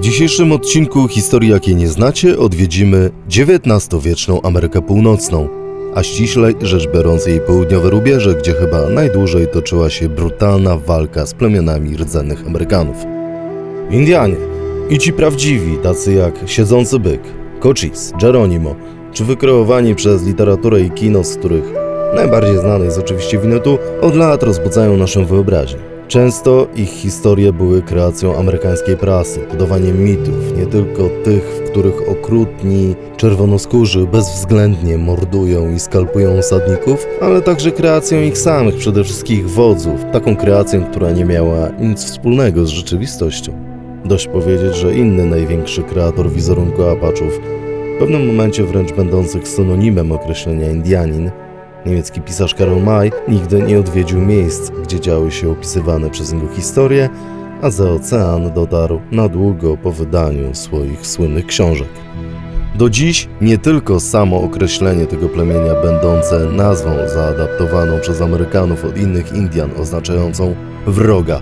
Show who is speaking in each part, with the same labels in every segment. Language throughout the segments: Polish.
Speaker 1: W dzisiejszym odcinku Historii jakiej nie znacie odwiedzimy XIX-wieczną Amerykę Północną, a ściślej rzecz biorąc jej południowe rubieże, gdzie chyba najdłużej toczyła się brutalna walka z plemionami rdzennych Amerykanów. Indianie i ci prawdziwi, tacy jak Siedzący Byk, Cochise, Geronimo, czy wykreowani przez literaturę i kino, z których najbardziej znany jest oczywiście Winnetou, od lat rozbudzają naszą wyobraźnię. Często ich historie były kreacją amerykańskiej prasy, budowaniem mitów, nie tylko tych, w których okrutni czerwonoskórzy bezwzględnie mordują i skalpują osadników, ale także kreacją ich samych, przede wszystkim ich wodzów, taką kreacją, która nie miała nic wspólnego z rzeczywistością. Dość powiedzieć, że inny największy kreator wizerunku Apaczów, w pewnym momencie wręcz będących synonimem określenia Indianin, Niemiecki pisarz Karol May nigdy nie odwiedził miejsc, gdzie działy się opisywane przez niego historie, a za ocean dotarł na długo po wydaniu swoich słynnych książek. Do dziś nie tylko samo określenie tego plemienia będące nazwą zaadaptowaną przez Amerykanów od innych Indian oznaczającą wroga,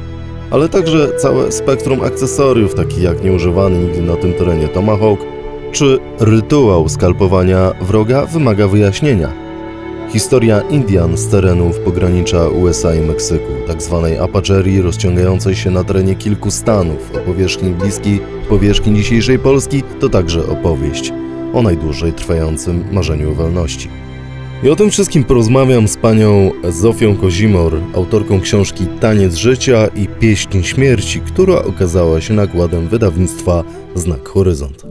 Speaker 1: ale także całe spektrum akcesoriów, takich jak nieużywany nigdy na tym terenie tomahawk, czy rytuał skalpowania wroga wymaga wyjaśnienia. Historia Indian z terenów pogranicza USA i Meksyku, tzw. Tak Apacherii rozciągającej się na terenie kilku stanów o powierzchni bliskiej powierzchni dzisiejszej Polski, to także opowieść o najdłużej trwającym marzeniu wolności. I o tym wszystkim porozmawiam z panią Zofią Kozimor, autorką książki Taniec Życia i Pieśń Śmierci, która okazała się nakładem wydawnictwa Znak Horyzont.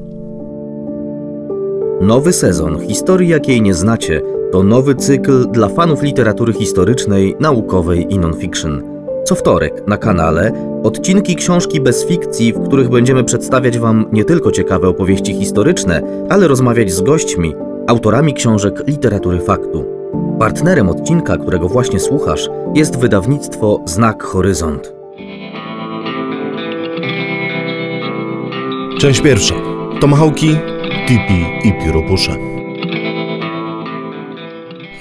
Speaker 2: Nowy sezon historii, jakiej nie znacie – to nowy cykl dla fanów literatury historycznej, naukowej i non-fiction. Co wtorek na kanale odcinki książki bez fikcji, w których będziemy przedstawiać Wam nie tylko ciekawe opowieści historyczne, ale rozmawiać z gośćmi, autorami książek literatury faktu. Partnerem odcinka, którego właśnie słuchasz, jest wydawnictwo Znak Horyzont.
Speaker 1: Część pierwsza. Tomahawki, tipi i pióropusze.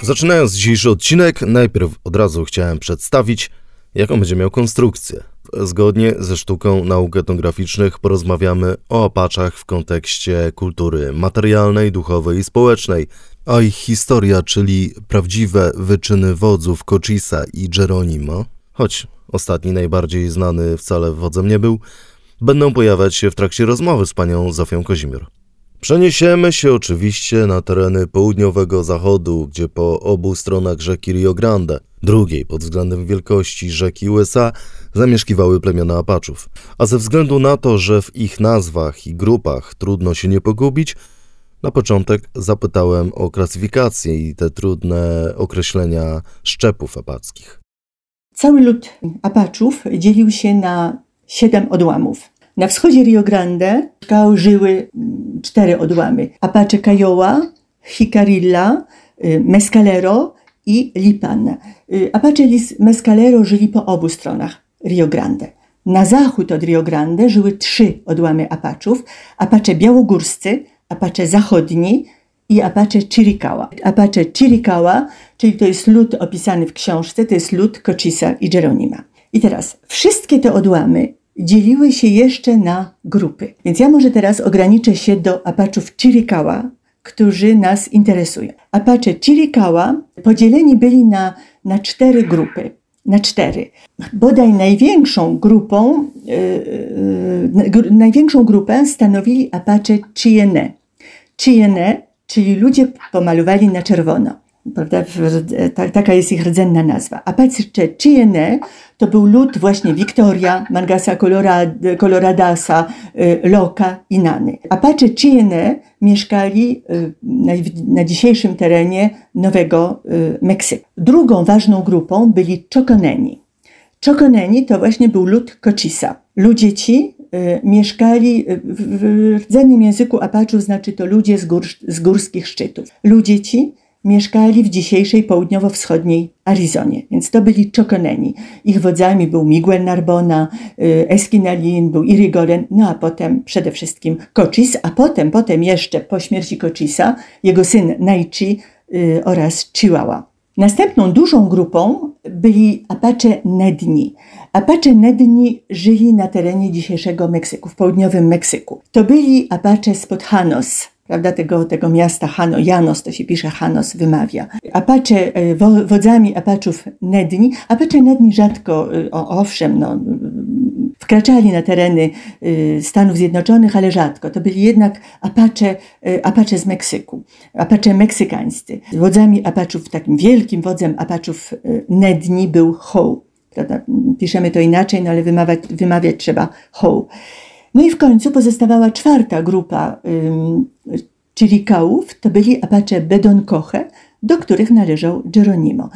Speaker 1: Zaczynając dzisiejszy odcinek, najpierw od razu chciałem przedstawić, jaką będzie miał konstrukcję. Zgodnie ze sztuką nauk etnograficznych porozmawiamy o apaczach w kontekście kultury materialnej, duchowej i społecznej, a ich historia, czyli prawdziwe wyczyny wodzów Cochisa i Geronimo, choć ostatni najbardziej znany wcale wodzem nie był, będą pojawiać się w trakcie rozmowy z panią Zofią Kozimior. Przeniesiemy się oczywiście na tereny południowego zachodu, gdzie po obu stronach rzeki Rio Grande, drugiej pod względem wielkości rzeki USA, zamieszkiwały plemiona Apaczów. A ze względu na to, że w ich nazwach i grupach trudno się nie pogubić, na początek zapytałem o klasyfikację i te trudne określenia szczepów apackich.
Speaker 3: Cały lud Apaczów dzielił się na siedem odłamów. Na wschodzie Rio Grande żyły mm, cztery odłamy. Apache Kiowa, Jicarilla, y, Mescalero i Lipan. Y, Apache Mescalero żyli po obu stronach Rio Grande. Na zachód od Rio Grande żyły trzy odłamy Apaczów. Apache białogórscy, Apache zachodni i Apache Chiricahua. Apache Chiricahua, czyli to jest lud opisany w książce, to jest lud Cochisa i Geronima. I teraz wszystkie te odłamy dzieliły się jeszcze na grupy. Więc ja może teraz ograniczę się do Apaczów Chiricahua, którzy nas interesują. Apache Chiricahua podzieleni byli na, na cztery grupy. Na cztery. Bodaj największą grupą, yy, yy, największą grupę stanowili Apache Cheyenne. Cheyenne, czyli ludzie pomalowani na czerwono. Prawda? Taka jest ich rdzenna nazwa. Apache Cheyenne to był lud właśnie Victoria, Mangasa Coloradasa, y, Loka i Nany. Apache Cheyenne mieszkali y, na, na dzisiejszym terenie Nowego y, Meksyku. Drugą ważną grupą byli Chokoneni. Chokoneni to właśnie był lud Cochisa. Ludzie ci mieszkali w rdzennym języku Apaczów, znaczy to ludzie z, gór, z górskich szczytów. Ludzie ci mieszkali w dzisiejszej południowo-wschodniej Arizonie, więc to byli Chokoneni. Ich wodzami był Miguel Narbona, y, Esquinalin, był Irigoyen, no a potem przede wszystkim Cochis, a potem, potem jeszcze po śmierci Cochisa jego syn Naichi y, oraz Chihuahua. Następną dużą grupą byli Apache Nedni. Apache Nedni żyli na terenie dzisiejszego Meksyku, w południowym Meksyku. To byli Apache spod Hanos, prawda, tego, tego miasta Hano, Janos, to się pisze Hanos, wymawia. Apache, e, wo, wodzami Apaczów Nedni, Apache Nedni rzadko, e, o, owszem, no, wkraczali na tereny e, Stanów Zjednoczonych, ale rzadko. To byli jednak Apache, Apache z Meksyku, Apache meksykańscy. Wodzami Apaczów, takim wielkim wodzem Apaczów Nedni był. Prawda? Piszemy to inaczej, no ale wymawiać, wymawiać trzeba Howe. No i w końcu pozostawała czwarta grupa czyli to byli Apache Bedonkoche, do których należał Geronimo.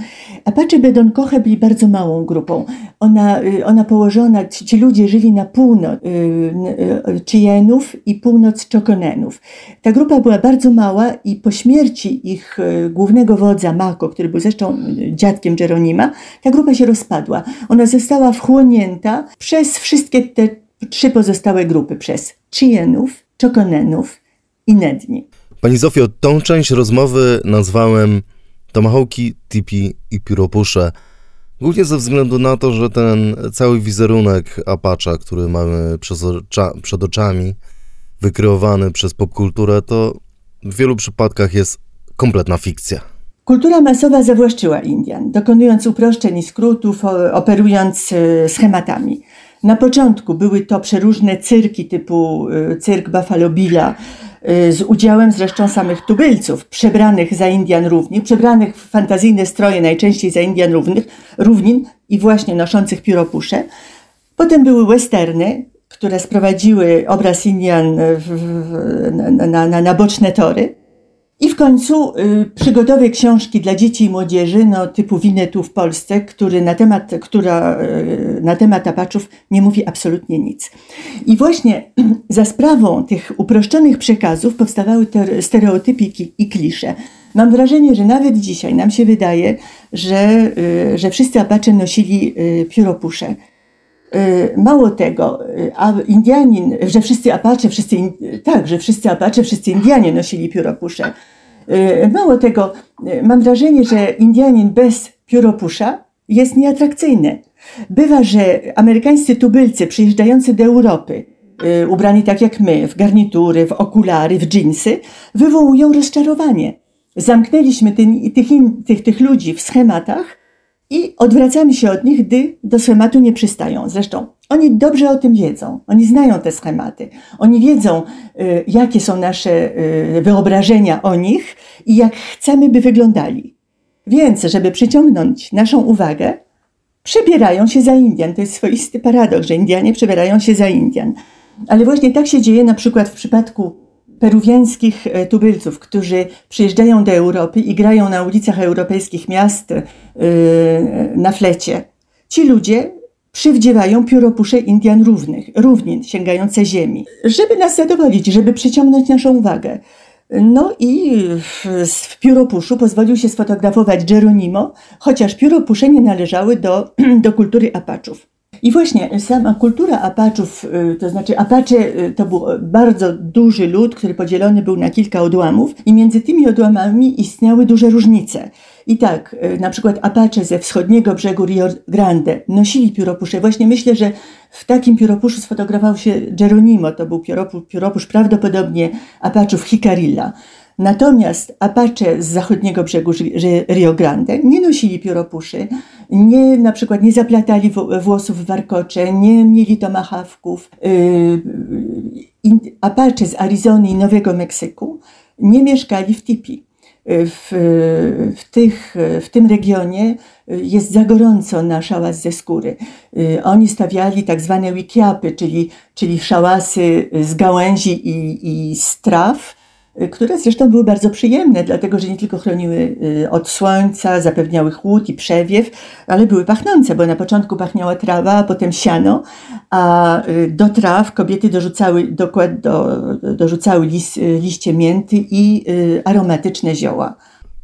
Speaker 3: Apache Bedonkoche byli bardzo małą grupą. Ona, y, ona położona, ci ludzie żyli na północ y, Chienów i północ Chokonenów. Ta grupa była bardzo mała i po śmierci ich y, głównego wodza Mako, który był zresztą dziadkiem Geronima, ta grupa się rozpadła. Ona została wchłonięta przez wszystkie te trzy pozostałe grupy, przez Chienów, Chokonenów i Nedni.
Speaker 1: Pani Zofio, tą część rozmowy nazwałem Tomahawki, Tipi i Pióropusze. Głównie ze względu na to, że ten cały wizerunek Apacza, który mamy przed oczami, wykreowany przez popkulturę, to w wielu przypadkach jest kompletna fikcja.
Speaker 3: Kultura masowa zawłaszczyła Indian, dokonując uproszczeń i skrótów, operując e, schematami. Na początku były to przeróżne cyrki typu e, cyrk Buffalo Billa, Y, z udziałem zresztą samych tubylców, przebranych za Indian równych, przebranych w fantazyjne stroje, najczęściej za Indian równych, równin i właśnie noszących pióropusze. Potem były westerny, które sprowadziły obraz Indian w, na, na, na boczne tory. I w końcu y, przygodowe książki dla dzieci i młodzieży, no, typu Winetu w Polsce, który na temat, która y, na temat apaczów nie mówi absolutnie nic. I właśnie za sprawą tych uproszczonych przekazów powstawały te stereotypy i klisze. Mam wrażenie, że nawet dzisiaj nam się wydaje, że, y, że wszyscy apacze nosili y, pióropusze. Y, mało tego, y, a Indianin, że wszyscy Apache, wszyscy, tak, że wszyscy Apache, wszyscy Indianie nosili pióropusze. Y, mało tego, mam wrażenie, że Indianin bez pióropusza jest nieatrakcyjny. Bywa, że amerykańscy tubylcy przyjeżdżający do Europy, ubrani tak jak my, w garnitury, w okulary, w dżinsy, wywołują rozczarowanie. Zamknęliśmy tych, tych, tych ludzi w schematach, i odwracamy się od nich, gdy do schematu nie przystają. Zresztą oni dobrze o tym wiedzą, oni znają te schematy, oni wiedzą, y, jakie są nasze y, wyobrażenia o nich i jak chcemy, by wyglądali. Więc, żeby przyciągnąć naszą uwagę, przebierają się za Indian. To jest swoisty paradoks, że Indianie przebierają się za Indian. Ale właśnie tak się dzieje na przykład w przypadku peruwiańskich e, tubylców, którzy przyjeżdżają do Europy i grają na ulicach europejskich miast e, na flecie. Ci ludzie przywdziewają pióropusze Indian równych, równin sięgające ziemi, żeby nas zadowolić, żeby przyciągnąć naszą uwagę. No i w, w pióropuszu pozwolił się sfotografować Geronimo, chociaż pióropusze nie należały do, do kultury Apaczów. I właśnie sama kultura Apaczów, y, to znaczy Apache y, to był bardzo duży lud, który podzielony był na kilka odłamów i między tymi odłamami istniały duże różnice. I tak, y, na przykład Apache ze wschodniego brzegu Rio Grande nosili pióropusze. Właśnie myślę, że w takim pióropuszu sfotografował się Geronimo, to był pióropusz, pióropusz prawdopodobnie Apachów Hicarilla. Natomiast Apache z zachodniego brzegu Rio Grande nie nosili pióropuszy, nie, na przykład nie zaplatali włosów w warkocze, nie mieli tomahawków. Y, Apache z Arizony i Nowego Meksyku nie mieszkali w tipi. W, w, tych, w tym regionie jest za gorąco na szałas ze skóry. Y, oni stawiali tak zwane wikiapy, czyli, czyli szałasy z gałęzi i, i z traw, które zresztą były bardzo przyjemne, dlatego że nie tylko chroniły y, od słońca, zapewniały chłód i przewiew, ale były pachnące, bo na początku pachniała trawa, a potem siano, a y, do traw kobiety dorzucały, dokład, do, dorzucały lis, liście mięty i aromatyczne zioła.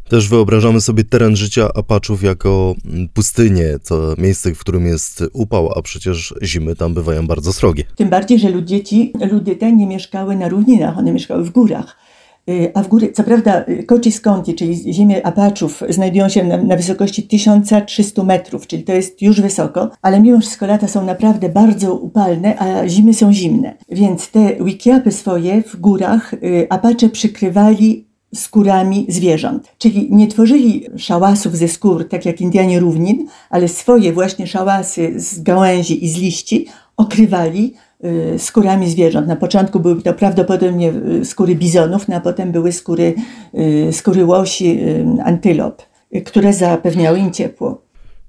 Speaker 1: Też wyobrażamy sobie teren życia Apaczów jako mm, pustynię, to miejsce, w którym jest upał, a przecież zimy tam bywają bardzo srogie.
Speaker 3: Tym bardziej, że ludzie, ci, ludy te nie mieszkały na równinach, one mieszkały w górach Y, A w góry, co prawda, Cochise County, czyli ziemie Apachów, znajdują się na, na wysokości 1300 metrów, czyli to jest już wysoko, ale mimo wszystko lata są naprawdę bardzo upalne, a zimy są zimne. Więc te wikiapy swoje w górach y, Apache przykrywali skórami zwierząt. Czyli nie tworzyli szałasów ze skór, tak jak Indianie równin, ale swoje właśnie szałasy z gałęzi i z liści okrywali skórami zwierząt. Na początku były to prawdopodobnie y, skóry bizonów, no a potem były skóry, y, skóry łosi, y, antylop, y, które zapewniały im ciepło.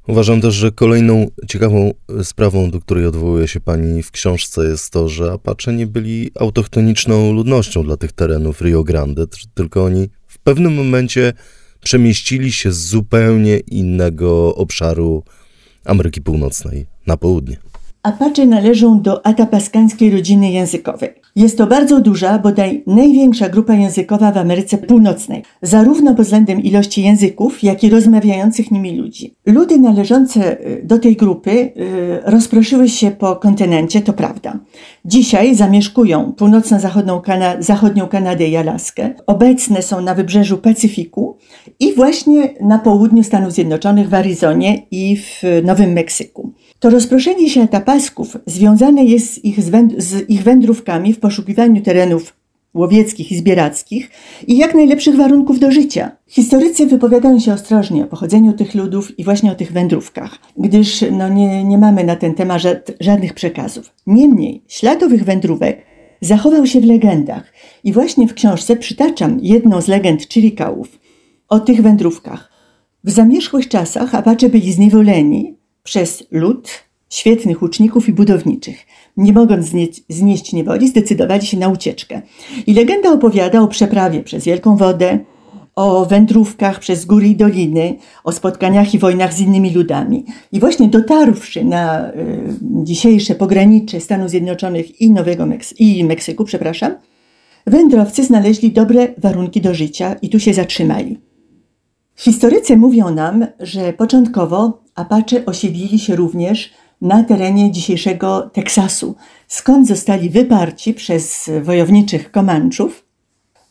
Speaker 1: Uważam też, że kolejną ciekawą sprawą, do której odwołuje się pani w książce, jest to, że Apache nie byli autochtoniczną ludnością dla tych terenów Rio Grande, tylko oni w pewnym momencie przemieścili się z zupełnie innego obszaru Ameryki Północnej na południe.
Speaker 3: Apache należą do atapaskańskiej rodziny językowej. Jest to bardzo duża, bodaj największa grupa językowa w Ameryce Północnej, zarówno pod względem ilości języków, jak i rozmawiających nimi ludzi. Ludy należące y, do tej grupy y, rozproszyły się po kontynencie, to prawda. Dzisiaj zamieszkują północno-zachodnią Kana- zachodnią Kanadę i Alaskę. Obecne są na wybrzeżu Pacyfiku i właśnie na południu Stanów Zjednoczonych, w Arizonie i w Nowym Meksyku. To rozproszenie się tapasków związane jest z ich, z ich wędrówkami w poszukiwaniu terenów łowieckich i zbierackich i jak najlepszych warunków do życia. Historycy wypowiadają się ostrożnie o pochodzeniu tych ludów i właśnie o tych wędrówkach, gdyż no, nie, nie mamy na ten temat ża- żadnych przekazów. Niemniej ślad owych wędrówek zachował się w legendach i właśnie w książce przytaczam jedną z legend Chiricahów o tych wędrówkach. W zamierzchłych czasach Apache byli zniewoleni przez lud świetnych łuczników i budowniczych. Nie mogąc znieść, znieść niewoli, zdecydowali się na ucieczkę. I legenda opowiada o przeprawie przez wielką wodę, o wędrówkach przez góry i doliny, o spotkaniach i wojnach z innymi ludami. I właśnie dotarłszy na y, dzisiejsze pogranicze Stanów Zjednoczonych i Nowego Meks- i Meksyku, przepraszam, wędrowcy znaleźli dobre warunki do życia i tu się zatrzymali. Historycy mówią nam, że początkowo Apache osiedlili się również na terenie dzisiejszego Teksasu, skąd zostali wyparci przez wojowniczych Komanczów,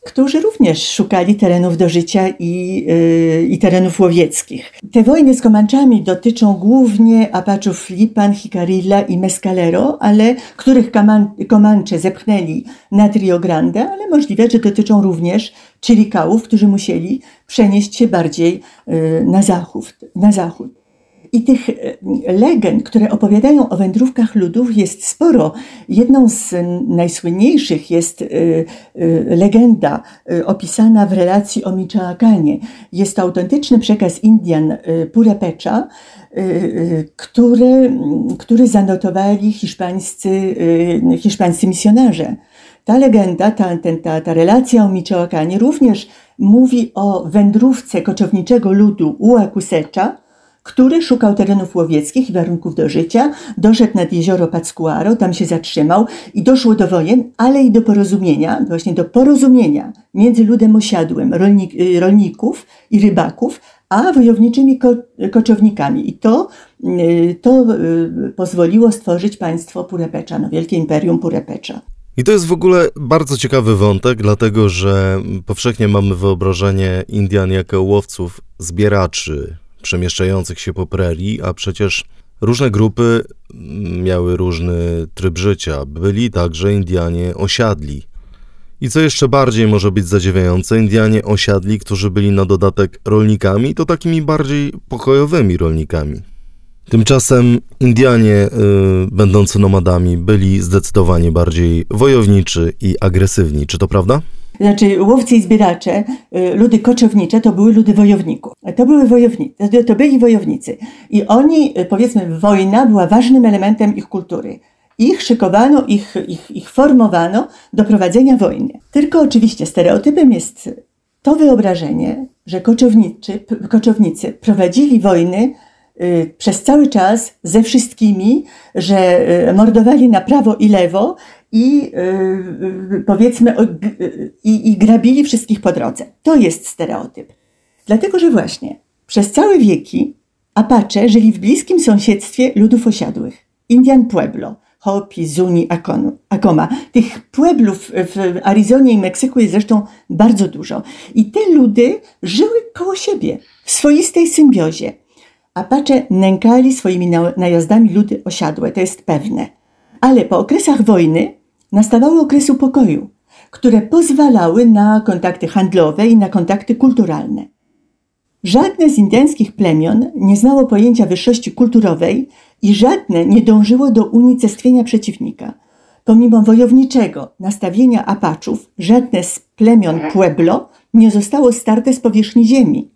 Speaker 3: którzy również szukali terenów do życia i, yy, i terenów łowieckich. Te wojny z Komanczami dotyczą głównie Apachów Lipan, Jicarilla i Mescalero, ale których Komancze zepchnęli nad Rio Grande, ale możliwe, że dotyczą również Chiricahów, którzy musieli przenieść się bardziej yy, na zachód. Na zachód. I tych e, legend, które opowiadają o wędrówkach ludów, jest sporo. Jedną z najsłynniejszych jest e, legenda opisana w relacji o Michoacanie. Jest to autentyczny przekaz Indian Purepecza, e, który, który zanotowali hiszpańscy, hiszpańscy misjonarze. Ta legenda, ta, ta, ta relacja o Michoacanie również mówi o wędrówce koczowniczego ludu Uakusecza, który szukał terenów łowieckich i warunków do życia, doszedł nad jezioro Paccuaro, tam się zatrzymał i doszło do wojen, ale i do porozumienia, właśnie do porozumienia między ludem osiadłym, rolnik, y, rolników i rybaków, a wojowniczymi ko, koczownikami. I to, y, to y, pozwoliło stworzyć państwo Purepecza, no wielkie imperium Purepecza.
Speaker 1: I to jest w ogóle bardzo ciekawy wątek, dlatego że powszechnie mamy wyobrażenie Indian jako łowców, zbieraczy, przemieszczających się po prerii, a przecież różne grupy miały różny tryb życia. Byli także Indianie osiadli. I co jeszcze bardziej może być zadziwiające, Indianie osiadli, którzy byli na dodatek rolnikami, to takimi bardziej pokojowymi rolnikami. Tymczasem Indianie, y, będący nomadami, byli zdecydowanie bardziej wojowniczy i agresywni. Czy to prawda?
Speaker 3: Znaczy, łowcy i zbieracze, y, ludy koczownicze, to były ludy wojowników. To były wojownicy, to- byli wojownicy. I oni, y, powiedzmy, wojna była ważnym elementem ich kultury. Ich szykowano, ich, ich, ich formowano do prowadzenia wojny. Tylko oczywiście stereotypem jest to wyobrażenie, że koczowniczy, koczownicy prowadzili wojny przez cały czas ze wszystkimi, że y, mordowali na prawo i lewo i y, y, powiedzmy y, i, i grabili wszystkich po drodze. To jest stereotyp. Dlatego, że właśnie przez całe wieki Apache żyli w bliskim sąsiedztwie ludów osiadłych, Indian Pueblo, Hopi, Zuni, Akoma. Tych pueblów w Arizonie i Meksyku jest zresztą bardzo dużo. I te ludy żyły koło siebie, w swoistej symbiozie. Apache nękali swoimi najazdami ludy osiadłe, to jest pewne. Ale po okresach wojny nastawały okresy pokoju, które pozwalały na kontakty handlowe i na kontakty kulturalne. Żadne z indyjskich plemion nie znało pojęcia wyższości kulturowej i żadne nie dążyło do unicestwienia przeciwnika. Pomimo wojowniczego nastawienia Apaczów, żadne z plemion Pueblo nie zostało starte z powierzchni ziemi.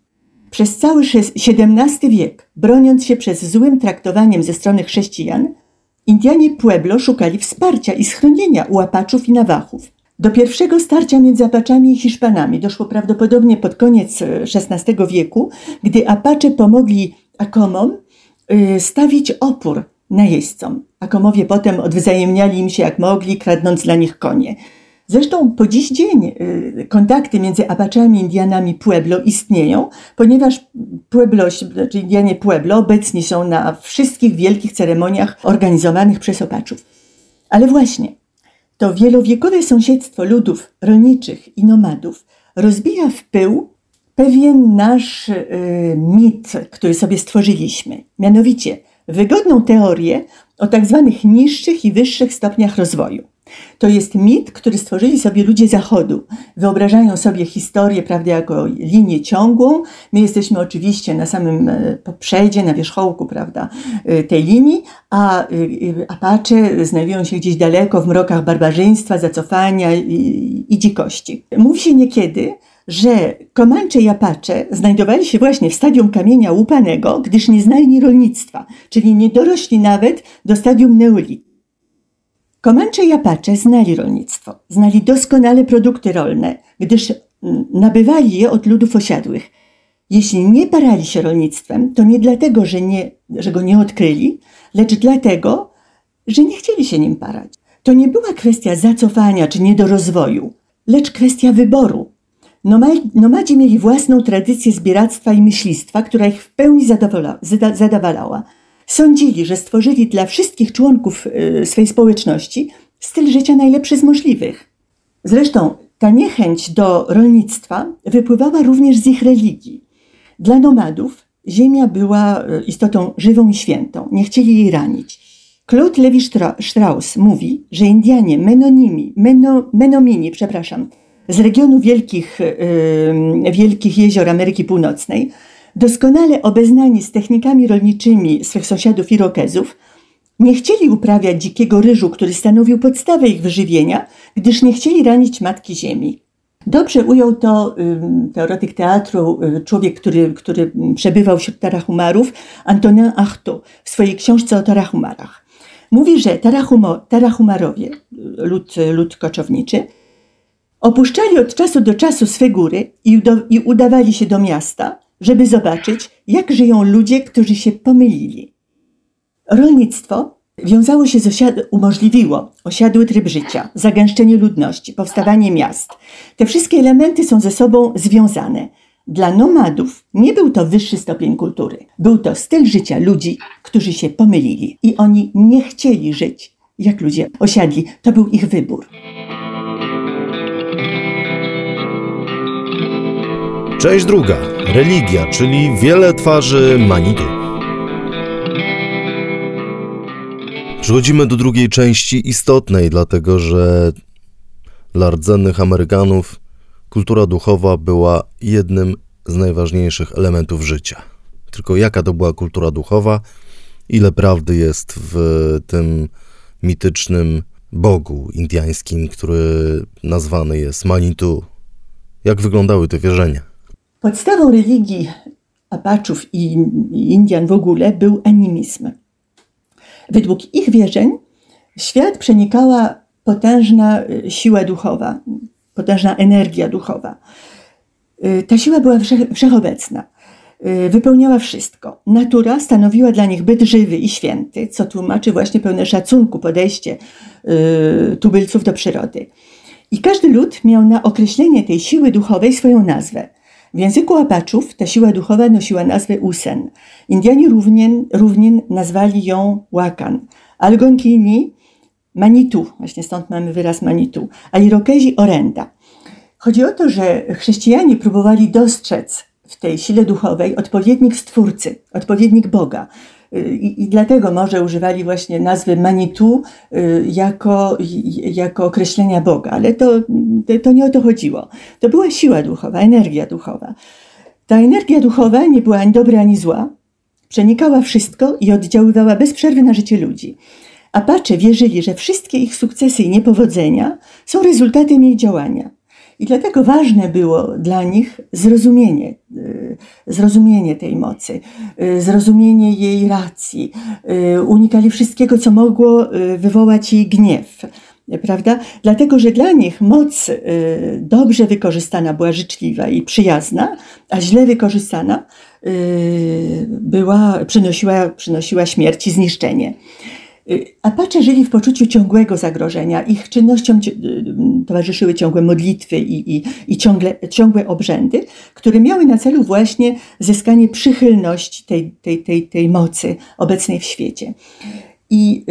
Speaker 3: Przez cały XVII wiek, broniąc się przed złym traktowaniem ze strony chrześcijan, Indianie Pueblo szukali wsparcia i schronienia u Apaczów i Nawachów. Do pierwszego starcia między Apaczami i Hiszpanami doszło prawdopodobnie pod koniec XVI wieku, gdy Apacze pomogli Akomom y, stawić opór najeźdźcom. Akomowie potem odwzajemniali im się jak mogli, kradnąc dla nich konie. Zresztą po dziś dzień y, kontakty między Apaczami Indianami Pueblo istnieją, ponieważ Pueblo, znaczy Indianie Pueblo obecni są na wszystkich wielkich ceremoniach organizowanych przez Apaczów. Ale właśnie, to wielowiekowe sąsiedztwo ludów rolniczych i nomadów rozbija w pył pewien nasz y, mit, który sobie stworzyliśmy. Mianowicie wygodną teorię o tak zwanych niższych i wyższych stopniach rozwoju. To jest mit, który stworzyli sobie ludzie Zachodu. Wyobrażają sobie historię, prawda, jako linię ciągłą. My jesteśmy oczywiście na samym e, poprzedzie, na wierzchołku, prawda, e, tej linii, a e, Apache znajdują się gdzieś daleko w mrokach barbarzyństwa, zacofania i, i dzikości. Mówi się niekiedy, że Komancze i Apache znajdowali się właśnie w stadium kamienia łupanego, gdyż nie znali rolnictwa, czyli nie dorośli nawet do stadium neolitu. Komancze i Apache znali rolnictwo, znali doskonale produkty rolne, gdyż nabywali je od ludów osiadłych. Jeśli nie parali się rolnictwem, to nie dlatego, że, nie, że go nie odkryli, lecz dlatego, że nie chcieli się nim parać. To nie była kwestia zacofania czy niedorozwoju, lecz kwestia wyboru. Nomadzi mieli własną tradycję zbieractwa i myślistwa, która ich w pełni zadowalała. Sądzili, że stworzyli dla wszystkich członków y, swej społeczności styl życia najlepszy z możliwych. Zresztą ta niechęć do rolnictwa wypływała również z ich religii. Dla nomadów ziemia była y, istotą żywą i świętą, nie chcieli jej ranić. Claude Lévi-Strauss mówi, że Indianie menonimi, meno, menomini, przepraszam, z regionu wielkich, yy, wielkich jezior Ameryki Północnej doskonale obeznani z technikami rolniczymi swych sąsiadów Irokezów, nie chcieli uprawiać dzikiego ryżu, który stanowił podstawę ich wyżywienia, gdyż nie chcieli ranić matki ziemi. Dobrze ujął to teoretyk teatru, y, człowiek, który, który przebywał wśród Tarahumarów, Antonin Artaud w swojej książce o Tarahumarach. Mówi, że Tarahumo, Tarahumarowie, lud, lud koczowniczy, opuszczali od czasu do czasu swe góry i, do, i udawali się do miasta, żeby zobaczyć, jak żyją ludzie, którzy się pomylili. Rolnictwo wiązało się z osiad- umożliwiło osiadły tryb życia, zagęszczenie ludności, powstawanie miast. Te wszystkie elementy są ze sobą związane. Dla nomadów nie był to wyższy stopień kultury. Był to styl życia ludzi, którzy się pomylili i oni nie chcieli żyć jak ludzie osiadli. To był ich wybór.
Speaker 1: Część druga. Religia, czyli wiele twarzy Manitu. Przechodzimy do drugiej części istotnej, dlatego że dla rdzennych Amerykanów kultura duchowa była jednym z najważniejszych elementów życia. Tylko jaka to była kultura duchowa, ile prawdy jest w tym mitycznym bogu indiańskim, który nazwany jest Manitu. Jak wyglądały te wierzenia?
Speaker 3: Podstawą religii Apaczów i Indian w ogóle był animizm. Według ich wierzeń świat przenikała potężna y, siła duchowa, potężna energia duchowa. Y, ta siła była wszechobecna, y, wypełniała wszystko. Natura stanowiła dla nich byt żywy i święty, co tłumaczy właśnie pełne szacunku podejście tubylców do przyrody. I każdy lud miał na określenie tej siły duchowej swoją nazwę – w języku Apaczów ta siła duchowa nosiła nazwę Usen. Indianie równien nazwali ją Łakan. Algonkini Manitu, właśnie stąd mamy wyraz Manitu, a Irokezi Orenda. Chodzi o to, że chrześcijanie próbowali dostrzec w tej sile duchowej odpowiednik Stwórcy, odpowiednik Boga. I, I, dlatego może używali właśnie nazwy Manitu y, jako, jako określenia Boga, ale to, to nie o to chodziło. To była siła duchowa, energia duchowa. Ta energia duchowa nie była ani dobra, ani zła. Przenikała wszystko i oddziaływała bez przerwy na życie ludzi. Apache wierzyli, że wszystkie ich sukcesy i niepowodzenia są rezultatem jej działania. I dlatego ważne było dla nich zrozumienie, y, zrozumienie tej mocy, y, zrozumienie jej racji. Y, unikali wszystkiego, co mogło wywołać jej gniew. Prawda? Dlatego, że dla nich moc dobrze wykorzystana była życzliwa i przyjazna, a źle wykorzystana była, przynosiła, przynosiła śmierć i zniszczenie. Y, Apache żyli w poczuciu ciągłego zagrożenia. Ich czynnościom y, towarzyszyły ciągłe modlitwy i, i, i ciągle, ciągłe obrzędy, które miały na celu właśnie zyskanie przychylności tej, tej, tej, tej mocy obecnej w świecie. I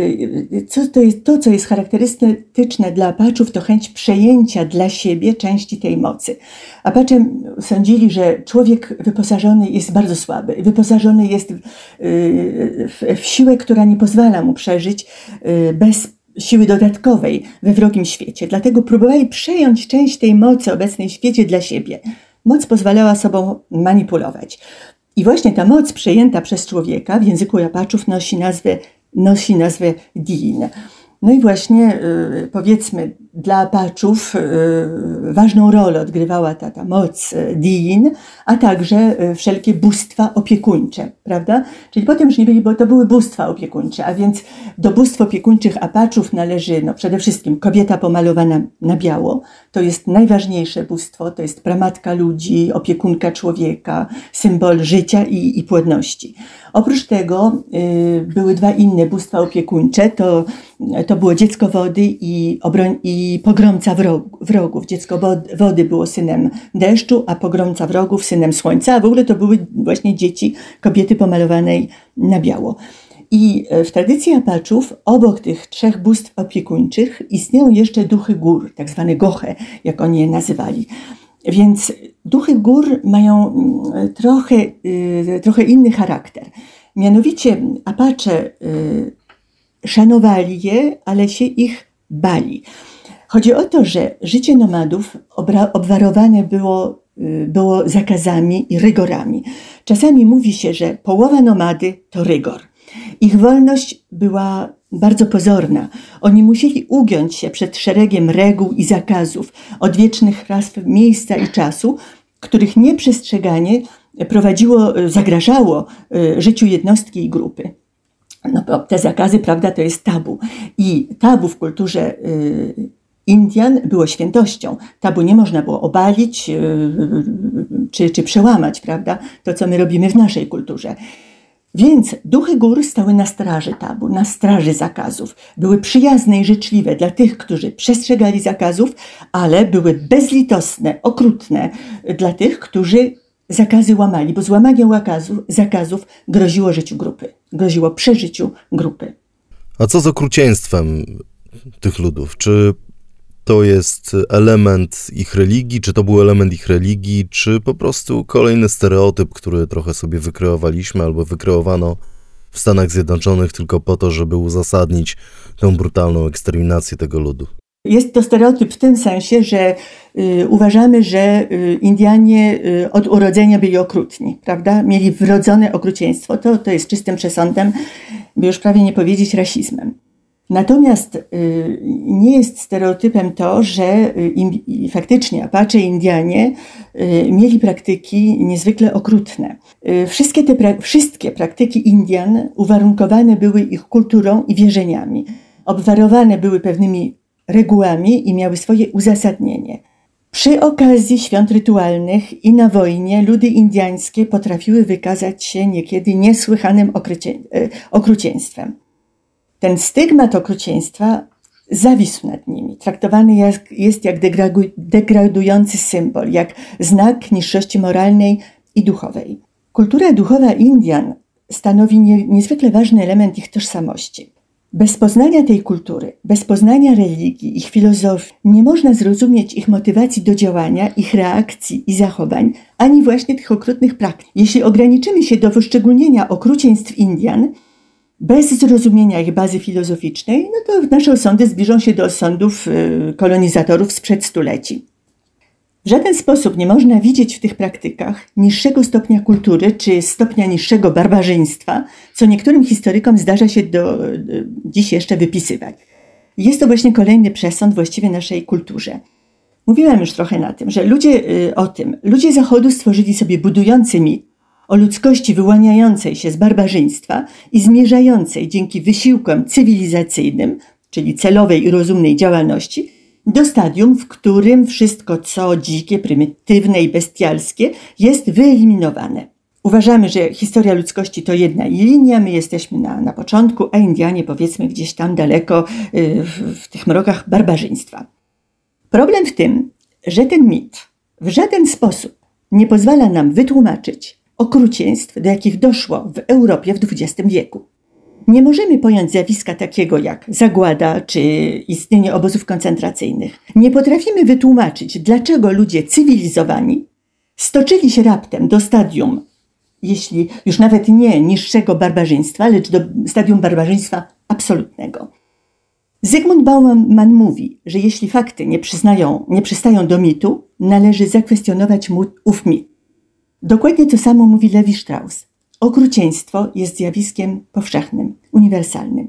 Speaker 3: y, co to, jest, to, co jest charakterystyczne dla Apaczów, to chęć przejęcia dla siebie części tej mocy. Apacze sądzili, że człowiek wyposażony jest bardzo słaby, wyposażony jest w, w siłę, która nie pozwala mu przeżyć y, bez siły dodatkowej we wrogim świecie. Dlatego próbowali przejąć część tej mocy obecnej w świecie dla siebie. Moc pozwalała sobą manipulować. I właśnie ta moc przejęta przez człowieka w języku Apaczów nosi nazwę nosi nazwę Din. No i właśnie y, powiedzmy dla Apaczów y, ważną rolę odgrywała ta, ta moc y, Din, a także wszelkie bóstwa opiekuńcze, prawda? Czyli potem już nie byli, bo to były bóstwa opiekuńcze, a więc do bóstw opiekuńczych Apaczów należy no, przede wszystkim kobieta pomalowana na biało. To jest najważniejsze bóstwo, to jest pramatka ludzi, opiekunka człowieka, symbol życia i, i płodności. Oprócz tego y, były dwa inne bóstwa opiekuńcze, to, to było dziecko wody i, obroń, i pogromca wrogów. Dziecko wody było synem deszczu, a pogromca wrogów synem słońca, a w ogóle to były właśnie dzieci kobiety pomalowanej na biało. I e, w tradycji Apaczów obok tych trzech bóstw opiekuńczych istnieją jeszcze duchy gór, tak zwane goche, jak oni je nazywali. Więc duchy gór mają mm, trochę, y, trochę inny charakter. Mianowicie Apache y, szanowali je, ale się ich bali. Chodzi o to, że życie nomadów obwarowane było, y, było zakazami i rygorami. Czasami mówi się, że połowa nomady to rygor. Ich wolność była bardzo pozorna. Oni musieli ugiąć się przed szeregiem reguł i zakazów, odwiecznych raz miejsca i czasu, których nieprzestrzeganie prowadziło, zagrażało y, życiu jednostki i grupy. No, te zakazy, prawda, to jest tabu. I tabu w kulturze y, Indian było świętością. Tabu nie można było obalić y, czy, czy przełamać, prawda? To, co my robimy w naszej kulturze. Więc duchy gór stały na straży tabu, na straży zakazów. Były przyjazne i życzliwe dla tych, którzy przestrzegali zakazów, ale były bezlitosne, okrutne dla tych, którzy zakazy łamali, bo złamanie zakazów, zakazów groziło życiu grupy, groziło przeżyciu grupy.
Speaker 1: A co z okrucieństwem tych ludów? Czy to jest element ich religii, czy to był element ich religii, czy po prostu kolejny stereotyp, który trochę sobie wykreowaliśmy albo wykreowano w Stanach Zjednoczonych tylko po to, żeby uzasadnić tę brutalną eksterminację tego ludu.
Speaker 3: Jest to stereotyp w tym sensie, że y, uważamy, że y, Indianie y, od urodzenia byli okrutni, prawda? Mieli wrodzone okrucieństwo. To, to jest czystym przesądem, by już prawie nie powiedzieć rasizmem. Natomiast y, nie jest stereotypem to, że y, faktycznie Apache Indianie y, mieli praktyki niezwykle okrutne. Wszystkie te wszystkie praktyki Indian uwarunkowane były ich kulturą i wierzeniami. Obwarowane były pewnymi regułami i miały swoje uzasadnienie. Przy okazji świąt rytualnych i na wojnie ludy indyjskie potrafiły wykazać się niekiedy niesłychanym okrucieństwem. Ten stygmat okrucieństwa zawisł nad nimi. Traktowany jest, jest jak degradujący symbol, jak znak niższości moralnej i duchowej. Kultura duchowa Indian stanowi nie, niezwykle ważny element ich tożsamości. Bez poznania tej kultury, bez poznania religii, ich filozofii, nie można zrozumieć ich motywacji do działania, ich reakcji i zachowań, ani właśnie tych okrutnych praktyk. Jeśli ograniczymy się do wyszczególnienia okrucieństw Indian, bez zrozumienia ich bazy filozoficznej, no to nasze osądy zbliżą się do osądów y, kolonizatorów sprzed stuleci. W żaden sposób nie można widzieć w tych praktykach niższego stopnia kultury czy stopnia niższego barbarzyństwa, co niektórym historykom zdarza się do, dziś jeszcze wypisywać. Jest to właśnie kolejny przesąd właściwie naszej kulturze. Mówiłam już trochę na tym, że ludzie y, o tym, ludzie Zachodu stworzyli sobie budujący mit o ludzkości wyłaniającej się z barbarzyństwa i zmierzającej dzięki wysiłkom cywilizacyjnym, czyli celowej i rozumnej działalności, do stadium, w którym wszystko, co dzikie, prymitywne i bestialskie, jest wyeliminowane. Uważamy, że historia ludzkości to jedna linia, my jesteśmy na, na początku, a Indianie powiedzmy gdzieś tam daleko y, w, w tych mrokach barbarzyństwa. Problem w tym, że ten mit w żaden sposób nie pozwala nam wytłumaczyć okrucieństw, do jakich doszło w Europie w XX wieku. Nie możemy pojąć zjawiska takiego jak zagłada czy istnienie obozów koncentracyjnych. Nie potrafimy wytłumaczyć, dlaczego ludzie cywilizowani stoczyli się raptem do stadium, jeśli już nawet nie niższego barbarzyństwa, lecz do stadium barbarzyństwa absolutnego. Zygmunt Bauman mówi, że jeśli fakty nie, przyznają, nie przystają do mitu, należy zakwestionować mu ów mit. Dokładnie to samo mówi Levi Strauss. Okrucieństwo jest zjawiskiem powszechnym, uniwersalnym.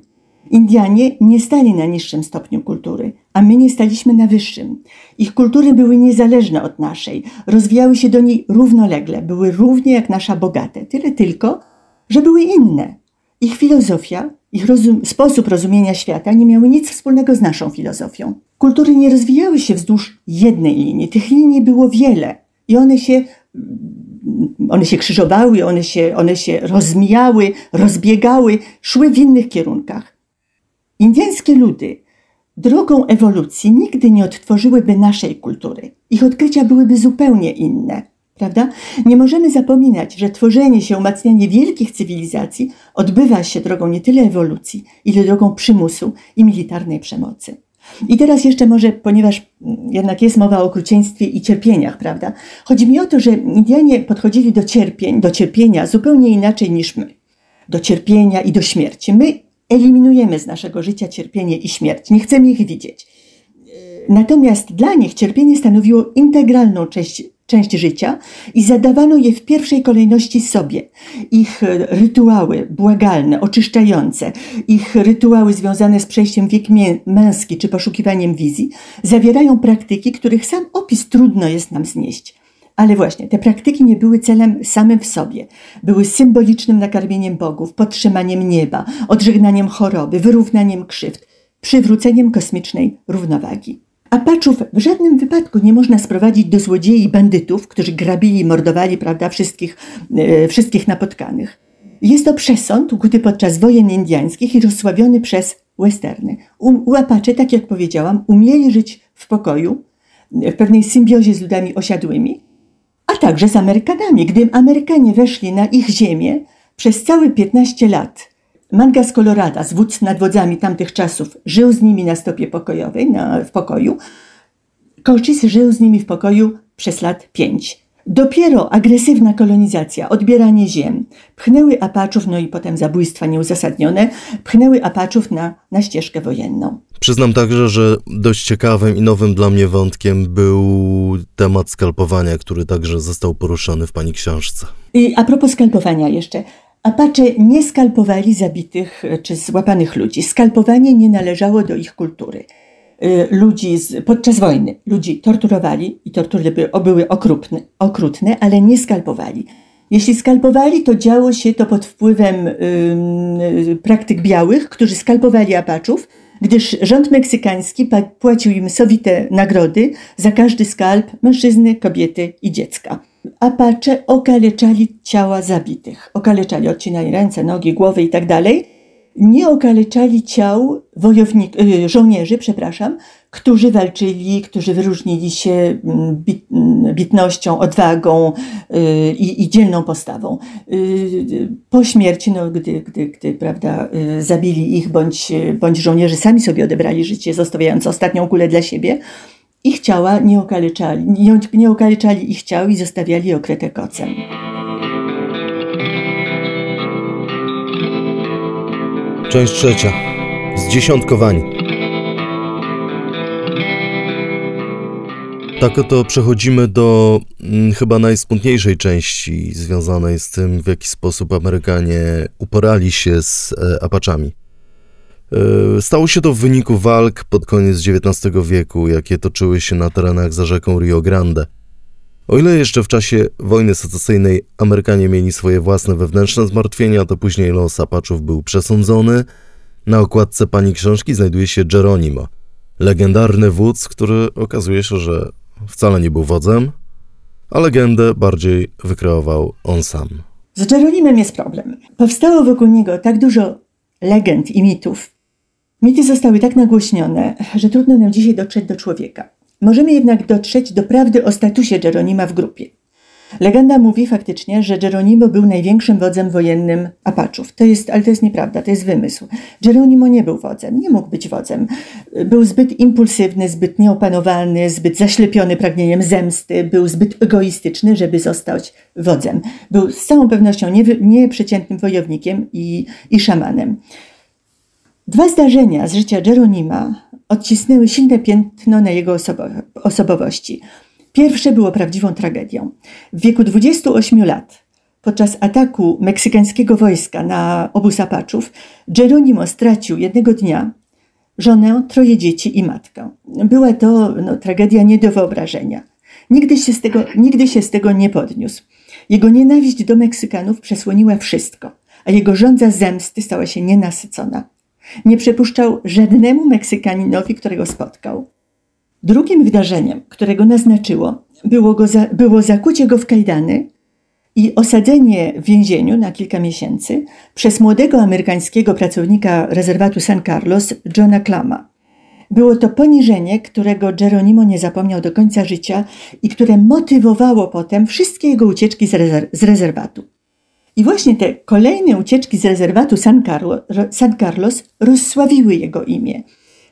Speaker 3: Indianie nie stali na niższym stopniu kultury, a my nie staliśmy na wyższym. Ich kultury były niezależne od naszej, rozwijały się do niej równolegle, były równie jak nasza bogate, tyle tylko, że były inne. Ich filozofia, ich rozum, sposób rozumienia świata nie miały nic wspólnego z naszą filozofią. Kultury nie rozwijały się wzdłuż jednej linii, tych linii było wiele i one się one się krzyżowały, one się, one się rozmijały, rozbiegały, szły w innych kierunkach. Indyjskie ludy drogą ewolucji nigdy nie odtworzyłyby naszej kultury. Ich odkrycia byłyby zupełnie inne. Prawda? Nie możemy zapominać, że tworzenie się, umacnianie wielkich cywilizacji odbywa się drogą nie tyle ewolucji, ile drogą przymusu i militarnej przemocy. I teraz jeszcze może, ponieważ jednak jest mowa o okrucieństwie i cierpieniach, prawda? Chodzi mi o to, że Indianie podchodzili do cierpień, do cierpienia zupełnie inaczej niż my. Do cierpienia i do śmierci. My eliminujemy z naszego życia cierpienie i śmierć. Nie chcemy ich widzieć. Natomiast dla nich cierpienie stanowiło integralną część część życia i zadawano je w pierwszej kolejności sobie. Ich rytuały błagalne, oczyszczające, ich rytuały związane z przejściem wiek męski czy poszukiwaniem wizji zawierają praktyki, których sam opis trudno jest nam znieść. Ale właśnie, te praktyki nie były celem samym w sobie. Były symbolicznym nakarmieniem bogów, podtrzymaniem nieba, odżegnaniem choroby, wyrównaniem krzywd, przywróceniem kosmicznej równowagi. Apaczów w żadnym wypadku nie można sprowadzić do złodziei bandytów, którzy grabili i mordowali prawda, wszystkich, e, wszystkich napotkanych. Jest to przesąd ukuty podczas wojen indiańskich i rozsławiony przez westerny. U, u tak jak powiedziałam, umieli żyć w pokoju, w pewnej symbiozie z ludami osiadłymi, a także z Amerykanami. Gdy Amerykanie weszli na ich ziemię, przez całe 15 lat Mangas Colorada, wódz nad wodzami tamtych czasów, żył z nimi na stopie pokojowej, na, w pokoju. Cochise żył z nimi w pokoju przez lat pięć. Dopiero agresywna kolonizacja, odbieranie ziem, pchnęły Apaczów, no i potem zabójstwa nieuzasadnione, pchnęły Apaczów na, na ścieżkę wojenną.
Speaker 1: Przyznam także, że dość ciekawym i nowym dla mnie wątkiem był temat skalpowania, który także został poruszony w pani książce.
Speaker 3: I a propos skalpowania jeszcze. Apache nie skalpowali zabitych e, czy złapanych ludzi. Skalpowanie nie należało do ich kultury. E, ludzi z, podczas wojny ludzi torturowali i tortury były okrutne, okrutne, ale nie skalpowali. Jeśli skalpowali, to działo się to pod wpływem yy, praktyk białych, którzy skalpowali Apaczów, gdyż rząd meksykański płacił im sowite nagrody za każdy skalp mężczyzny, kobiety i dziecka. Apache okaleczali ciała zabitych. Okaleczali, odcinali ręce, nogi, głowy i tak dalej. nie okaleczali ciał wojownik, y, żołnierzy, przepraszam, którzy walczyli, którzy wyróżnili się mm, bit, mm, bitnością, odwagą y, i, i dzielną postawą. Y, po śmierci, no, gdy, gdy, gdy prawda, zabili ich, bądź, bądź żołnierze sami sobie odebrali życie, zostawiając ostatnią kulę dla siebie, ich ciała nie okaleczali, nie, nie okaleczali ich ciał i zostawiali okryte kocem.
Speaker 1: Część trzecia. Zdziesiątkowani. Tak oto przechodzimy do mm, chyba najsmutniejszej części związanej z tym, w jaki sposób Amerykanie uporali się z e, Apaczami. E, stało się to w wyniku walk pod koniec XIX wieku, jakie toczyły się na terenach za rzeką Rio Grande. O ile jeszcze w czasie wojny secesyjnej Amerykanie mieli swoje własne wewnętrzne zmartwienia, to później los Apaczów był przesądzony. Na okładce pani książki znajduje się Geronimo, legendarny wódz, który okazuje się, że wcale nie był wodzem, a legendę bardziej wykreował on sam.
Speaker 3: Z Geronimem jest problem. Powstało wokół niego tak dużo legend i mitów. Mity zostały tak nagłośnione, że trudno nam dzisiaj dotrzeć do człowieka. Możemy jednak dotrzeć do prawdy o statusie Jeronima w grupie. Legenda mówi faktycznie, że Geronimo był największym wodzem wojennym Apaczów. To jest, ale to jest nieprawda, to jest wymysł. Geronimo nie był wodzem, nie mógł być wodzem. Był zbyt impulsywny, zbyt nieopanowalny, zbyt zaślepiony pragnieniem zemsty, był zbyt egoistyczny, żeby zostać wodzem. Był z całą pewnością nieprzeciętnym wojownikiem i, i szamanem. Dwa zdarzenia z życia Geronima odcisnęły silne piętno na jego osobowości. Pierwsze było prawdziwą tragedią. W wieku 28 lat, podczas ataku meksykańskiego wojska na obóz Apaczów, Geronimo stracił jednego dnia żonę, troje dzieci i matkę. Była to no, tragedia nie do wyobrażenia. Nigdy się, z tego, nigdy się z tego nie podniósł. Jego nienawiść do Meksykanów przesłoniła wszystko, a jego żądza zemsty stała się nienasycona. Nie przepuszczał żadnemu Meksykaninowi, którego spotkał. Drugim wydarzeniem, którego naznaczyło, było, go za, było zakucie go w kajdany i osadzenie w więzieniu na kilka miesięcy przez młodego amerykańskiego pracownika rezerwatu San Carlos, Johna Klama. Było to poniżenie, którego Geronimo nie zapomniał do końca życia i które motywowało potem wszystkie jego ucieczki z, z rezerwatu. I właśnie te kolejne ucieczki z rezerwatu San, Carlo, San Carlos rozsławiły jego imię.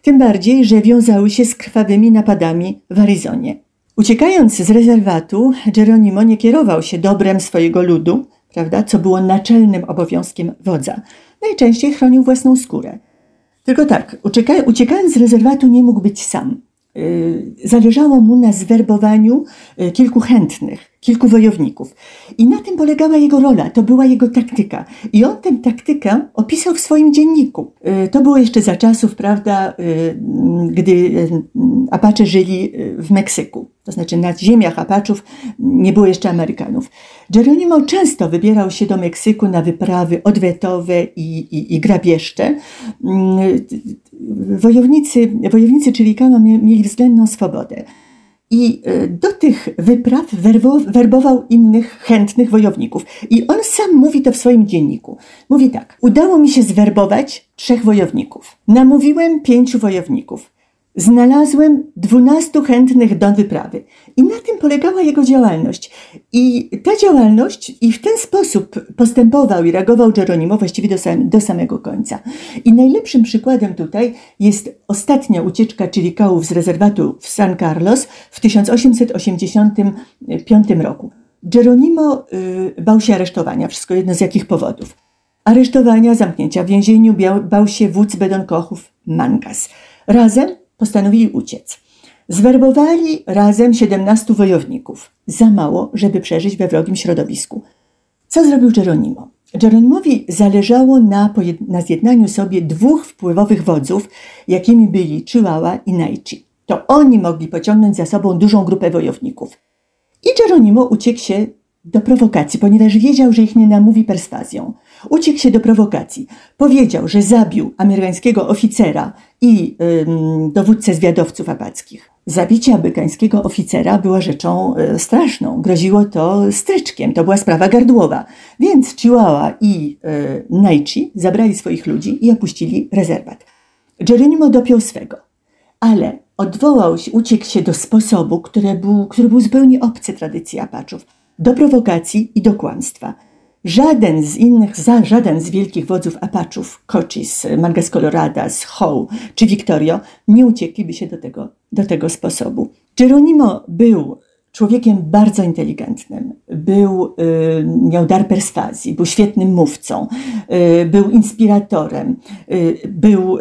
Speaker 3: Tym bardziej, że wiązały się z krwawymi napadami w Arizonie. Uciekając z rezerwatu, Geronimo nie kierował się dobrem swojego ludu, prawda, co było naczelnym obowiązkiem wodza. Najczęściej chronił własną skórę. Tylko tak, uciekając z rezerwatu nie mógł być sam. Y, zależało mu na zwerbowaniu y, kilku chętnych, kilku wojowników. I na tym polegała jego rola, to była jego taktyka. I on tę taktykę opisał w swoim dzienniku. Y, to było jeszcze za czasów, prawda, gdy Apache żyli w Meksyku. To znaczy na ziemiach Apaczów nie było jeszcze Amerykanów. Geronimo często wybierał się do Meksyku na wyprawy odwetowe i, i, i grabieżcze wojownicy, wojownicy Chilikama mieli względną swobodę. I e, do tych wypraw werbował innych chętnych wojowników. I on sam mówi to w swoim dzienniku. Mówi tak: Udało mi się zwerbować trzech wojowników. Namówiłem pięciu wojowników. Znalazłem dwunastu chętnych do wyprawy. I na tym polegała jego działalność. I ta działalność, i w ten sposób postępował i reagował Geronimo właściwie do, sam, do samego końca. I najlepszym przykładem tutaj jest ostatnia ucieczka Chilikałów z rezerwatu w San Carlos w 1885 roku. Geronimo y, bał się aresztowania, wszystko jedno z jakich powodów. Aresztowania, zamknięcia w więzieniu bał się wódz Bedonkochów Mangas. Razem postanowili uciec. Zwerbowali razem 17 wojowników. Za mało, żeby przeżyć we wrogim środowisku. Co zrobił Geronimo? Geronimowi zależało na, na zjednaniu sobie dwóch wpływowych wodzów, jakimi byli Chihuahua i Naichi. To oni mogli pociągnąć za sobą dużą grupę wojowników. I Geronimo uciekł się do prowokacji, ponieważ wiedział, że ich nie namówi perswazją. Uciekł się do prowokacji. Powiedział, że zabił amerykańskiego oficera i dowódcę zwiadowców apackich. Zabicie amerykańskiego oficera było rzeczą y, straszną. Groziło to stryczkiem, to była sprawa gardłowa. Więc Chihuahua i y, zabrali swoich ludzi i opuścili rezerwat. Geronimo dopiął swego, ale odwołał się, uciekł się do sposobu, który był, który był zupełnie obcy tradycji Apaczów, do prowokacji i do kłamstwa. Żaden z innych, za żaden z wielkich wodzów Apaczów, Cochise, Mangas Coloradas, Howe czy Victorio, nie uciekliby się do tego, do tego sposobu. Geronimo był człowiekiem bardzo inteligentnym, był, y, miał dar perswazji, był świetnym mówcą, y, był inspiratorem, y, był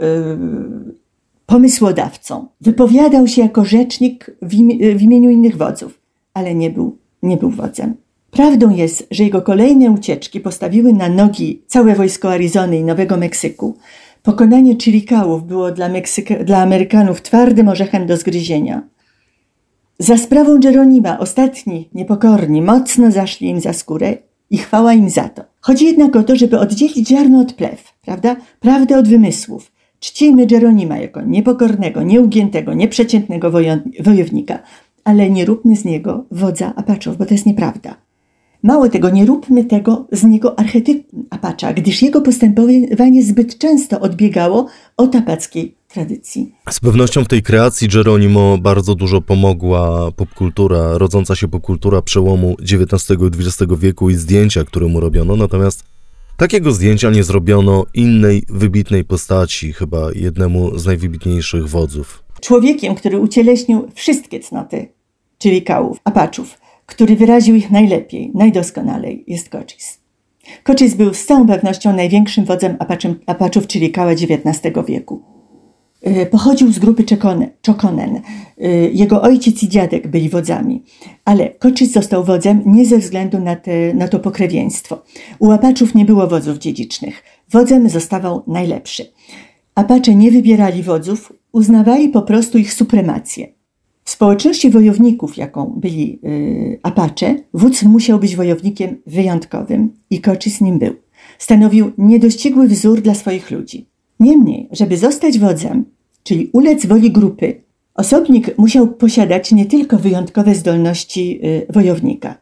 Speaker 3: pomysłodawcą. Wypowiadał się jako rzecznik w imieniu innych wodzów, ale nie był, nie był wodzem. Prawdą jest, że jego kolejne ucieczki postawiły na nogi całe wojsko Arizony i Nowego Meksyku. Pokonanie Chiricałów było dla, Meksyka, dla Amerykanów twardym orzechem do zgryzienia. Za sprawą Jeronima ostatni, niepokorni, mocno zaszli im za skórę i chwała im za to. Chodzi jednak o to, żeby oddzielić ziarno od plew, prawda? Prawdę od wymysłów. Czcimy Jeronima jako niepokornego, nieugiętego, nieprzeciętnego wojownika, ale nie róbmy z niego wodza Apaczów, bo to jest nieprawda. Mało tego, nie róbmy tego z niego archetypu Apacza, gdyż jego postępowanie zbyt często odbiegało od apackiej tradycji.
Speaker 1: Z pewnością w tej kreacji Geronimo bardzo dużo pomogła popkultura, rodząca się popkultura przełomu XIX i XX wieku i zdjęcia, które mu robiono, natomiast takiego zdjęcia nie zrobiono innej wybitnej postaci, chyba jednemu z najwybitniejszych wodzów.
Speaker 3: Człowiekiem, który ucieleśnił wszystkie cnoty, czyli kałów, apaczów, który wyraził ich najlepiej, najdoskonalej, jest Cochise. Cochise był z całą pewnością największym wodzem Apaczem, Apaczów Chiricahua XIX wieku. Y, pochodził z grupy Chokonen. Y, jego ojciec i dziadek byli wodzami, ale Cochise został wodzem nie ze względu na, te, na to pokrewieństwo. U Apaczów nie było wodzów dziedzicznych. Wodzem zostawał najlepszy. Apacze nie wybierali wodzów, uznawali po prostu ich supremację. W społeczności wojowników, jaką byli y, Apache, wódz musiał być wojownikiem wyjątkowym i Cochise nim był. Stanowił niedościgły wzór dla swoich ludzi. Niemniej, żeby zostać wodzem, czyli ulec woli grupy, osobnik musiał posiadać nie tylko wyjątkowe zdolności y, wojownika,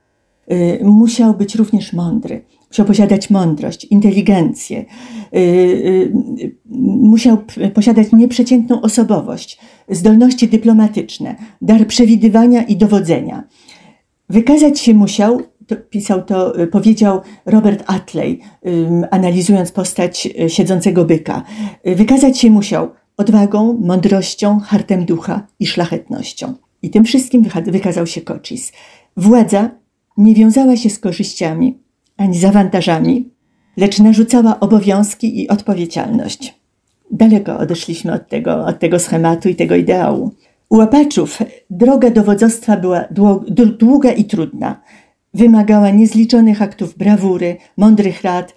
Speaker 3: y, musiał być również mądry, musiał posiadać mądrość, inteligencję, musiał posiadać nieprzeciętną osobowość, zdolności dyplomatyczne, dar przewidywania i dowodzenia. Wykazać się musiał, to pisał to, y, powiedział Robert Atley, analizując postać y, siedzącego byka, y, wykazać się musiał odwagą, mądrością, hartem ducha i szlachetnością. I tym wszystkim wykazał się Cochise. Władza nie wiązała się z korzyściami ani z awantażami, lecz narzucała obowiązki i odpowiedzialność. Daleko odeszliśmy od tego, od tego schematu i tego ideału. U Apaczów droga dowodzostwa była długa i trudna. Wymagała niezliczonych aktów brawury, mądrych rad,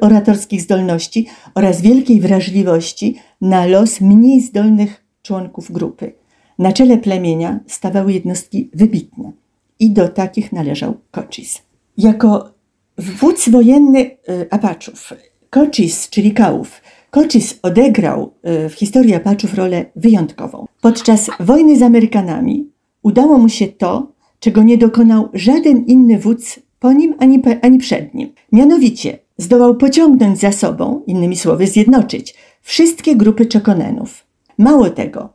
Speaker 3: oratorskich zdolności oraz wielkiej wrażliwości na los mniej zdolnych członków grupy. Na czele plemienia stawały jednostki wybitne i do takich należał Cochise. Jako wódz wojenny y, Apaczów, Cochise, czyli Kałów, Cochise odegrał y, w historii Apaczów rolę wyjątkową. Podczas wojny z Amerykanami udało mu się to, czego nie dokonał żaden inny wódz po nim ani, ani przed nim. Mianowicie zdołał pociągnąć za sobą, innymi słowy zjednoczyć, wszystkie grupy Czokonenów. Mało tego,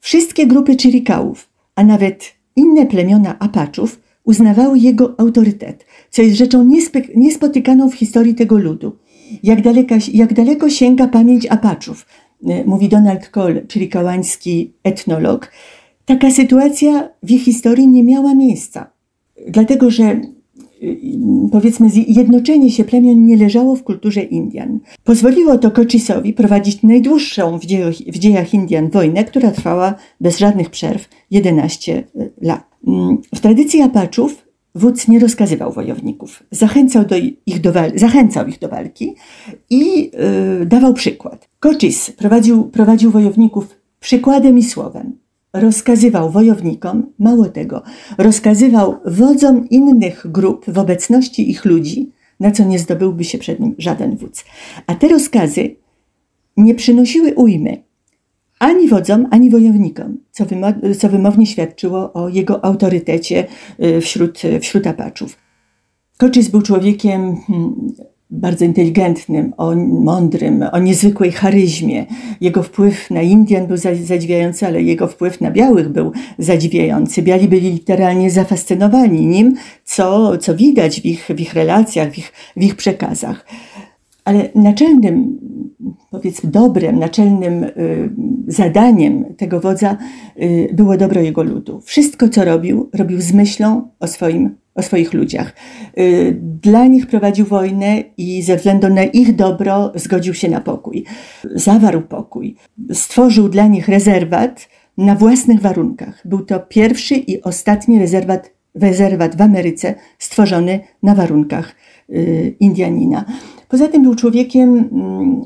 Speaker 3: wszystkie grupy Chirikałów, a nawet inne plemiona Apaczów uznawały jego autorytet, co jest rzeczą niespotykaną w historii tego ludu jak, daleka, jak daleko sięga pamięć Apaczów, e, mówi Donald Cole, czyli kałański etnolog. Taka sytuacja w ich historii nie miała miejsca, dlatego że e, powiedzmy zjednoczenie się plemion nie leżało w kulturze Indian. Pozwoliło to Cochisowi prowadzić najdłuższą w dziejach, w dziejach Indian wojnę, która trwała bez żadnych przerw 11 lat. Mm, w tradycji Apaczów wódz nie rozkazywał wojowników, zachęcał, do ich, do zachęcał ich do walki i yy, dawał przykład. Cochise prowadził, prowadził wojowników przykładem i słowem. rozkazywał wojownikom, mało tego, rozkazywał wodzom innych grup w obecności ich ludzi, na co nie zdobyłby się przed nim żaden wódz. A te rozkazy nie przynosiły ujmy ani wodzom, ani wojownikom, co, wymo- co wymownie świadczyło o jego autorytecie y, wśród, wśród Apaczów. Koczys był człowiekiem hmm, bardzo inteligentnym, o mądrym, o niezwykłej charyzmie. Jego wpływ na Indian był zadziwiający, ale jego wpływ na białych był zadziwiający. Biali byli literalnie zafascynowani nim, co, co widać w ich, w ich relacjach, w ich, w ich przekazach. Ale naczelnym, powiedzmy dobrem, naczelnym y, zadaniem tego wodza y, było dobro jego ludu. Wszystko, co robił, robił z myślą o swoim o swoich ludziach. Y, dla nich prowadził wojnę i ze względu na ich dobro zgodził się na pokój. Zawarł pokój. Stworzył dla nich rezerwat na własnych warunkach. Był to pierwszy i ostatni rezerwat, rezerwat w Ameryce stworzony na warunkach Indianina. Poza tym był człowiekiem, mm,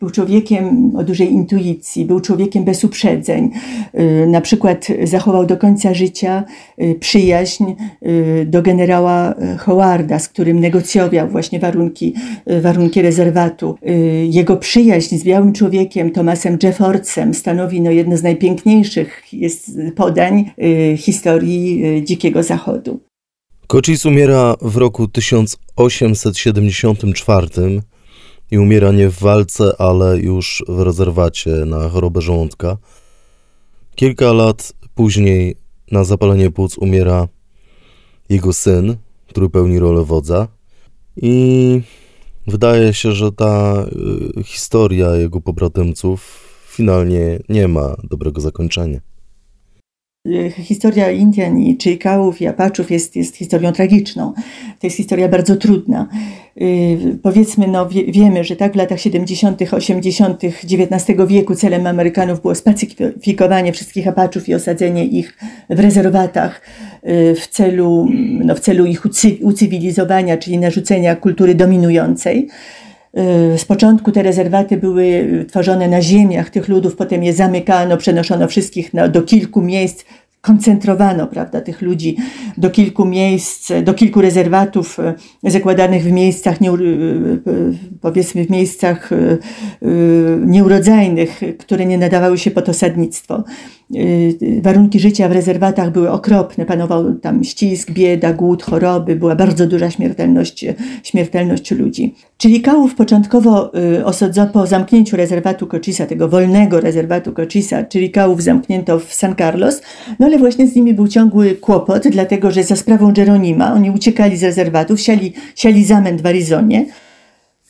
Speaker 3: był człowiekiem o dużej intuicji, był człowiekiem bez uprzedzeń. Y, na przykład zachował do końca życia y, przyjaźń y, do generała Howarda, z którym negocjował właśnie warunki, warunki rezerwatu. Jego przyjaźń z białym człowiekiem, Thomasem Jeffordsem, stanowi no, jedno z najpiękniejszych jest podań historii Dzikiego Zachodu.
Speaker 1: Cochise umiera w roku 1874 i umiera nie w walce, ale już w rezerwacie na chorobę żołądka. Kilka lat później na zapalenie płuc umiera jego syn, który pełni rolę wodza. I wydaje się, że ta y, historia jego pobratymców finalnie nie ma dobrego zakończenia.
Speaker 3: Y, historia Indian i Chickaów i Apaczów jest, jest historią tragiczną. To jest historia bardzo trudna. Yy, powiedzmy, no wie, wiemy, że tak w latach 70., 80. XIX wieku celem Amerykanów było spacyfikowanie wszystkich Apaczów i osadzenie ich w rezerwatach yy, w celu, no, w celu ich ucywilizowania, czyli narzucenia kultury dominującej. Z początku te rezerwaty były tworzone na ziemiach tych ludów, potem je zamykano, przenoszono wszystkich no, do kilku miejsc, koncentrowano prawda, tych ludzi do kilku miejsc, do kilku rezerwatów e, zakładanych w miejscach, nie, powiedzmy w miejscach nieurodzajnych, które nie nadawały się pod osadnictwo. Warunki życia w rezerwatach były okropne, panował tam ścisk, bieda, głód, choroby, była bardzo duża śmiertelność, śmiertelność ludzi. Czyli Kałów początkowo osadzono po zamknięciu rezerwatu Cochisa, tego wolnego rezerwatu Cochisa, czyli Kałów zamknięto w San Carlos, no ale właśnie z nimi był ciągły kłopot, dlatego że za sprawą Jeronima oni uciekali z rezerwatów, siali, siali zamęt w Arizonie.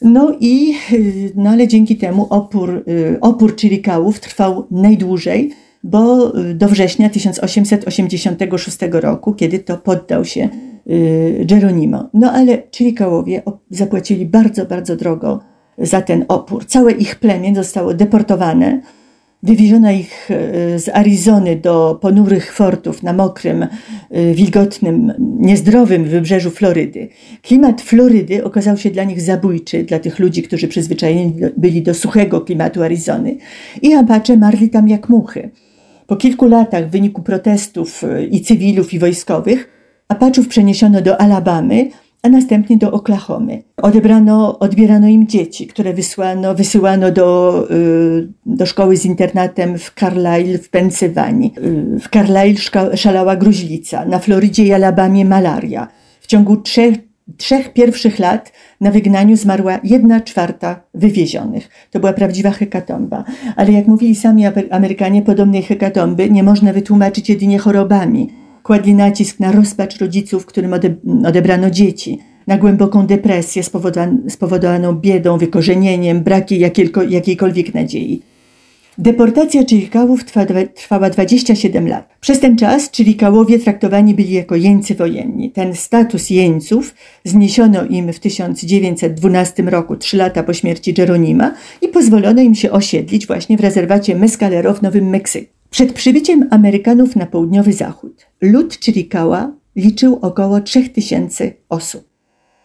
Speaker 3: No i, y, no ale dzięki temu opór, y, opór Chirikałów trwał najdłużej, bo y, do września 1886 roku, kiedy to poddał się Jeronimo. No ale Chirikałowie zapłacili bardzo, bardzo drogo za ten opór. Całe ich plemię zostało deportowane Wywieziono ich e, z Arizony do ponurych fortów na mokrym, wilgotnym, niezdrowym wybrzeżu Florydy. Klimat Florydy okazał się dla nich zabójczy, dla tych ludzi, którzy przyzwyczajeni byli do suchego klimatu Arizony. I Apache marli tam jak muchy. Po kilku latach w wyniku protestów e, i cywilów i wojskowych Apaczów przeniesiono do Alabamy, a następnie do Oklahomy. Odebrano, odbierano im dzieci, które wysłano, wysyłano do, y, do szkoły z internatem w Carlisle w Pensylwanii. Y, w Carlisle szalała gruźlica, na Florydzie i Alabamie malaria. W ciągu trzech, trzech pierwszych lat na wygnaniu zmarła jedna czwarta wywiezionych. To była prawdziwa hekatomba. Ale jak mówili sami Amerykanie, podobnej hekatomby nie można wytłumaczyć jedynie chorobami kładli nacisk na rozpacz rodziców, którym odebrano dzieci, na głęboką depresję spowodowaną biedą, wykorzenieniem, brakiem jakiejkolwiek nadziei. Deportacja Czyrikałów trwała 27 lat. Przez ten czas Czyrikałowie traktowani byli jako jeńcy wojenni. Ten status jeńców zniesiono im w 1912 roku, trzy lata po śmierci Jeronima i pozwolono im się osiedlić właśnie w rezerwacie Mescalero w Nowym Meksyku. Przed przybyciem Amerykanów na południowy zachód lud Chiricahua liczył około 3000 osób.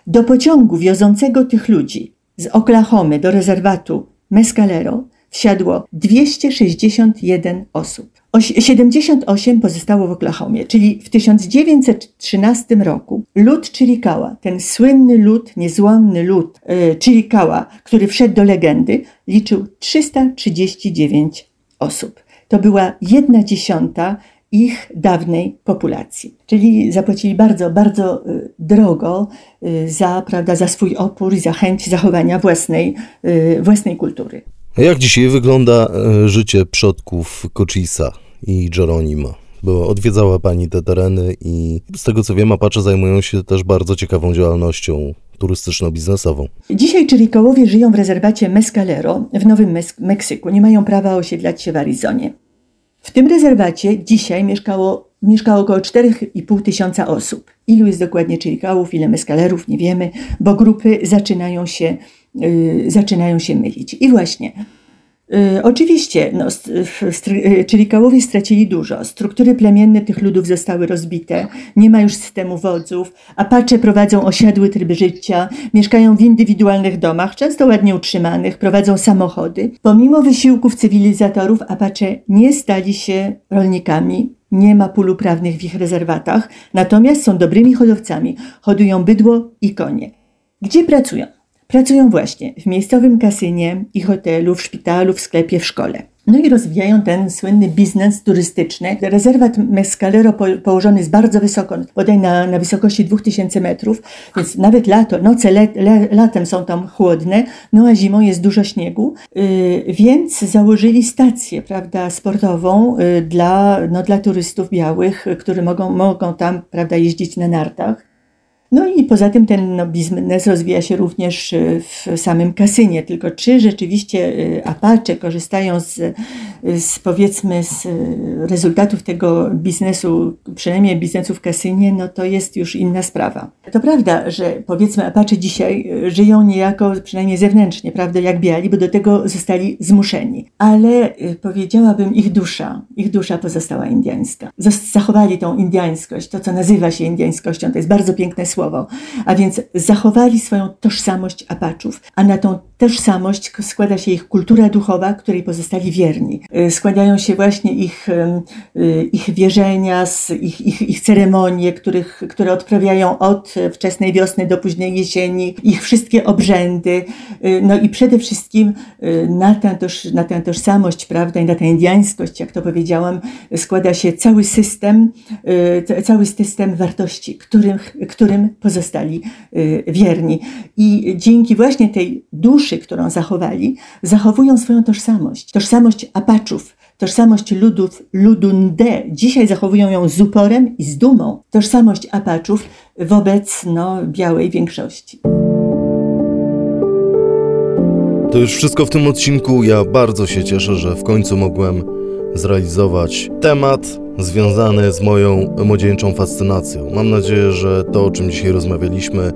Speaker 3: Do pociągu wiozącego tych ludzi z Oklahomy do rezerwatu Mescalero wsiadło 261 osób. Oś- 78 pozostało w Oklahomie, czyli w 1913 roku lud Chiricahua, ten słynny lud, niezłomny lud e, Chiricahua, który wszedł do legendy, liczył 339 osób. To była jedna dziesiąta ich dawnej populacji. Czyli zapłacili bardzo, bardzo y, drogo y, za, prawda, za swój opór i za chęć zachowania własnej, własnej kultury.
Speaker 1: Jak dzisiaj wygląda e, życie przodków Cochisa i Geronima? Bo odwiedzała Pani te tereny i z tego co wiem, Apache zajmują się też bardzo ciekawą działalnością turystyczno-biznesową.
Speaker 3: Dzisiaj Chiricahowie żyją w rezerwacie Mescalero w Nowym Mes- Meksyku. Nie mają prawa osiedlać się w Arizonie. W tym rezerwacie dzisiaj mieszkało, mieszkało około 4,5 tysiąca osób. Ilu jest dokładnie Chiricahów, ile Mescalerów, nie wiemy, bo grupy zaczynają się, zaczynają się mylić. I właśnie, yy, oczywiście, no, yy, Chiricahowie stracili dużo. Struktury plemienne tych ludów zostały rozbite, nie ma już systemu wodzów, Apache prowadzą osiadły tryb życia, mieszkają w indywidualnych domach, często ładnie utrzymanych, prowadzą samochody. Pomimo wysiłków cywilizatorów, Apache nie stali się rolnikami, nie ma pól uprawnych w ich rezerwatach, natomiast są dobrymi hodowcami, hodują bydło i konie. Gdzie pracują? Pracują właśnie w miejscowym kasynie i hotelu, w szpitalu, w sklepie, w szkole. No i rozwijają ten słynny biznes turystyczny. Rezerwat Mescalero po, położony jest bardzo wysoko, bodaj na, na wysokości 2000 metrów, więc nawet lato, noce le, le, latem są tam chłodne, no a zimą jest dużo śniegu, yy, więc założyli stację prawda, sportową yy, dla, no, dla turystów białych, yy, którzy mogą, mogą tam prawda, jeździć na nartach. No i poza tym ten biznes rozwija się również y, w samym kasynie. Tylko czy rzeczywiście y, Apache korzystają z, z powiedzmy z y, rezultatów tego biznesu, przynajmniej biznesu w kasynie, no to jest już inna sprawa. To prawda, że powiedzmy Apache dzisiaj żyją niejako, przynajmniej zewnętrznie, prawda, jak biali, bo do tego zostali zmuszeni. Ale powiedziałabym ich dusza, ich dusza pozostała indiańska. Zachowali tą indiańskość, to co nazywa się indiańskością, to jest bardzo piękne słowo. A więc zachowali swoją tożsamość Apaczów, a na tą tożsamość składa się ich kultura duchowa, której pozostali wierni. Y, Składają się właśnie ich, y, ich wierzenia, ich, ich, ich ceremonie, których, które odprawiają od wczesnej wiosny do późnej jesieni, ich wszystkie obrzędy. Y, No i przede wszystkim na tę, toż, na tę tożsamość, prawda, i na tę indiańskość, jak to powiedziałam, składa się cały system, ca- cały system wartości, którym, którym pozostali y, wierni. I dzięki właśnie tej duszy, którą zachowali, zachowują swoją tożsamość. Tożsamość Apaczów, tożsamość ludów, ludu Nde. Dzisiaj zachowują ją z uporem i z dumą. Tożsamość Apaczów wobec no, białej większości.
Speaker 1: To już wszystko w tym odcinku. Ja bardzo się cieszę, że w końcu mogłem zrealizować temat związany z moją młodzieńczą fascynacją. Mam nadzieję, że to, o czym dzisiaj rozmawialiśmy,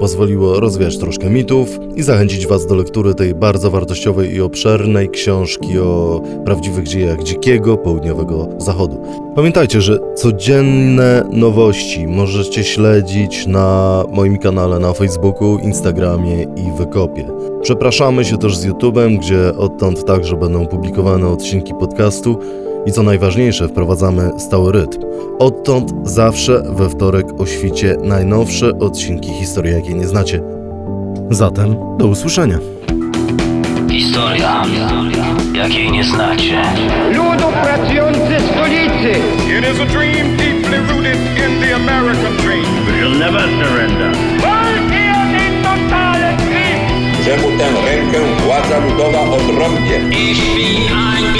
Speaker 1: pozwoliło rozwiać troszkę mitów i zachęcić Was do lektury tej bardzo wartościowej i obszernej książki o prawdziwych dziejach dzikiego południowego zachodu. Pamiętajcie, że codzienne nowości możecie śledzić na moim kanale na Facebooku, Instagramie i Wykopie. Przepraszamy się też z YouTube'em, gdzie odtąd także będą publikowane odcinki podcastu i co najważniejsze, wprowadzamy stały rytm. Odtąd zawsze we wtorek o świcie najnowsze odcinki historii, jakiej nie znacie. Zatem do usłyszenia.
Speaker 4: Historia, jakiej nie znacie.
Speaker 5: Ludu pracujący w stolicy!
Speaker 6: It is a dream deeply rooted in the American dream.
Speaker 4: We'll never surrender.
Speaker 7: Czemu tę rękę władza ludowa odrąbie.
Speaker 4: Ich bin ein